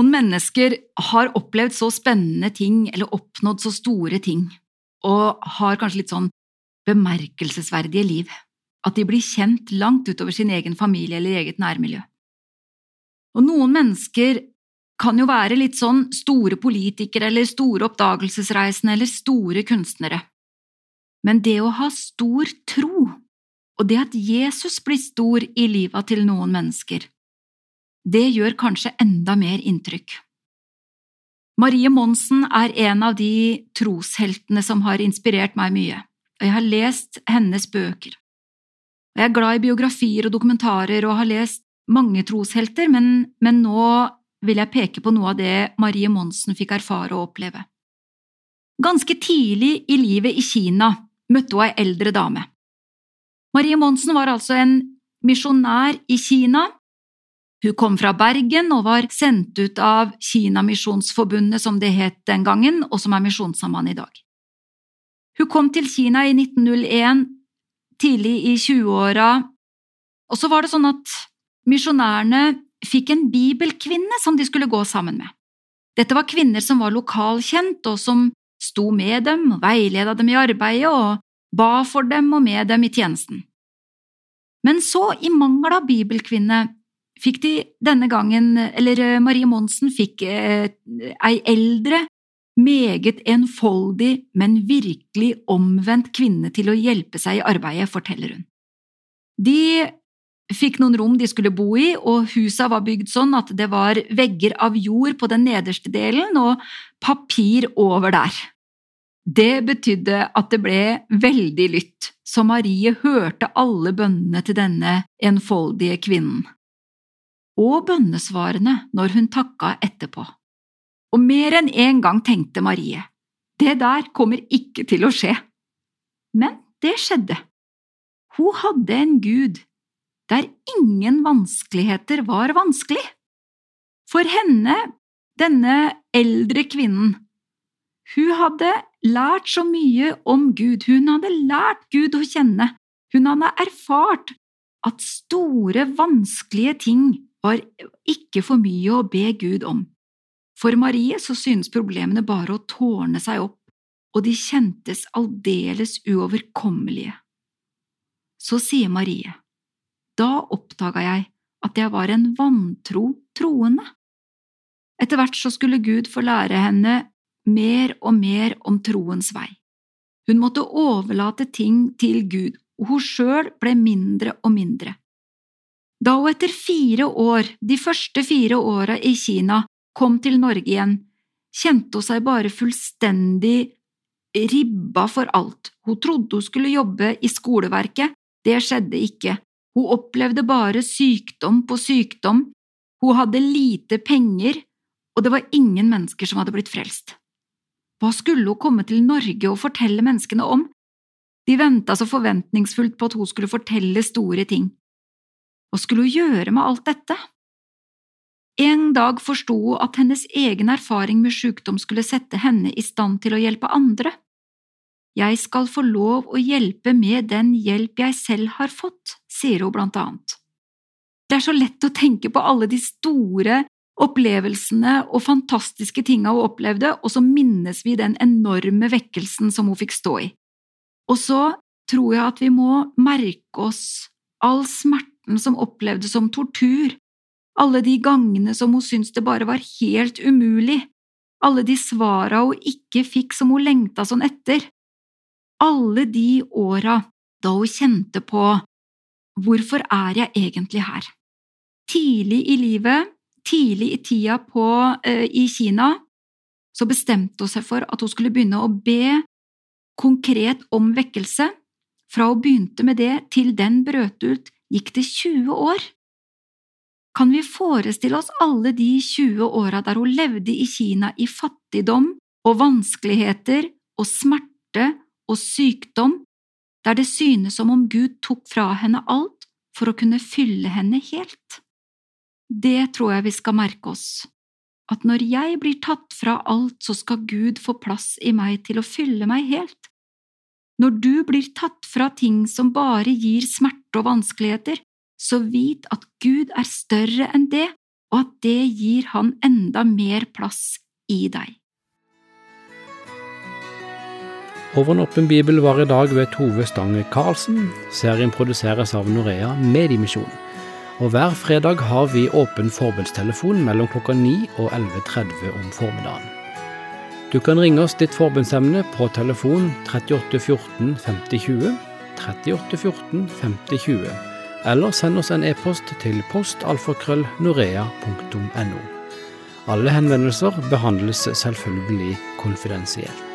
mennesker har opplevd så spennende ting eller oppnådd så store ting, og har kanskje litt sånn bemerkelsesverdige liv, at de blir kjent langt utover sin egen familie eller eget nærmiljø. Og noen mennesker kan jo være litt sånn store politikere eller store oppdagelsesreisende eller store kunstnere. Men det å ha stor tro, og det at Jesus blir stor i livet til noen mennesker, det gjør kanskje enda mer inntrykk. Marie Monsen er en av de trosheltene som har inspirert meg mye, og jeg har lest hennes bøker. Jeg er glad i biografier og dokumentarer og har lest mange troshelter, men, men nå vil jeg peke på noe av det Marie Monsen fikk erfare og oppleve. Ganske tidlig i livet i Kina møtte hun ei eldre dame. Marie Monsen var altså en misjonær i Kina hun kom fra Bergen og var sendt ut av Kinamisjonsforbundet, som det het den gangen, og som er Misjonssambandet i dag. Hun kom til Kina i 1901, tidlig i 20-åra, og så var det sånn at misjonærene fikk en bibelkvinne som de skulle gå sammen med. Dette var kvinner som var lokalkjent, og som sto med dem veileda dem i arbeidet og ba for dem og med dem i tjenesten. Men så, i mangel av bibelkvinne, fikk de denne gangen, eller eh, Marie Monsen fikk eh, ei eldre, meget enfoldig, men virkelig omvendt kvinne til å hjelpe seg i arbeidet, forteller hun. De fikk noen rom de skulle bo i, og husa var bygd sånn at det var vegger av jord på den nederste delen og papir over der. Det betydde at det ble veldig lytt, så Marie hørte alle bønnene til denne enfoldige kvinnen og bønnesvarene når hun takka etterpå. Og mer enn en gang tenkte Marie, det der kommer ikke til å skje. Men det skjedde. Hun hadde en gud der ingen vanskeligheter var vanskelig. For henne, denne eldre kvinnen, hun hadde lært så mye om Gud, hun hadde lært Gud å kjenne, hun hadde erfart at store, vanskelige ting var ikke for mye å be Gud om. For Marie så synes problemene bare å tårne seg opp, og de kjentes aldeles uoverkommelige. Så sier Marie, da oppdaga jeg at jeg var en vantro troende. Etter hvert så skulle Gud få lære henne mer og mer om troens vei. Hun måtte overlate ting til Gud, og hun sjøl ble mindre og mindre. Da hun etter fire år, de første fire åra i Kina, kom til Norge igjen, kjente hun seg bare fullstendig ribba for alt. Hun trodde hun skulle jobbe i skoleverket, det skjedde ikke. Hun opplevde bare sykdom på sykdom, hun hadde lite penger, og det var ingen mennesker som hadde blitt frelst. Hva skulle hun komme til Norge og fortelle menneskene om? De venta så forventningsfullt på at hun skulle fortelle store ting. Hva skulle hun gjøre med alt dette? En dag forsto hun at hennes egen erfaring med sykdom skulle sette henne i stand til å hjelpe andre. Jeg skal få lov å hjelpe med den hjelp jeg selv har fått, sier hun blant annet. Det er så lett å tenke på alle de store opplevelsene og fantastiske tinga hun opplevde, og så minnes vi den enorme vekkelsen som hun fikk stå i. Og så tror jeg at vi må merke oss all smerte smerten som opplevdes som tortur, alle de gangene som hun syntes det bare var helt umulig, alle de svara hun ikke fikk som hun lengta sånn etter, alle de åra da hun kjente på hvorfor er jeg egentlig her? Tidlig i livet, tidlig i tida på, uh, i Kina, så bestemte hun seg for at hun skulle begynne å be konkret om vekkelse. Fra hun begynte med det til den brøt ut gikk det 20 år. Kan vi forestille oss alle de 20 åra der hun levde i Kina i fattigdom og vanskeligheter og smerte og sykdom, der det synes som om Gud tok fra henne alt for å kunne fylle henne helt? Det tror jeg vi skal merke oss, at når jeg blir tatt fra alt, så skal Gud få plass i meg til å fylle meg helt. Når du blir tatt fra ting som bare gir smerte og vanskeligheter, så vit at Gud er større enn det og at det gir han enda mer plass i deg. Over en åpen bibel var i dag ved Tove Stange Karlsen. Serien produseres av Norea Mediemisjon. Og hver fredag har vi åpen forbundstelefon mellom klokka 9 og 11.30 om formiddagen. Du kan ringe oss ditt forbundsemne på telefon 38 14 50 20, 38 14 50 20, eller send oss en e-post til postalfakrøllnorea.no. Alle henvendelser behandles selvfølgelig konfidensielt.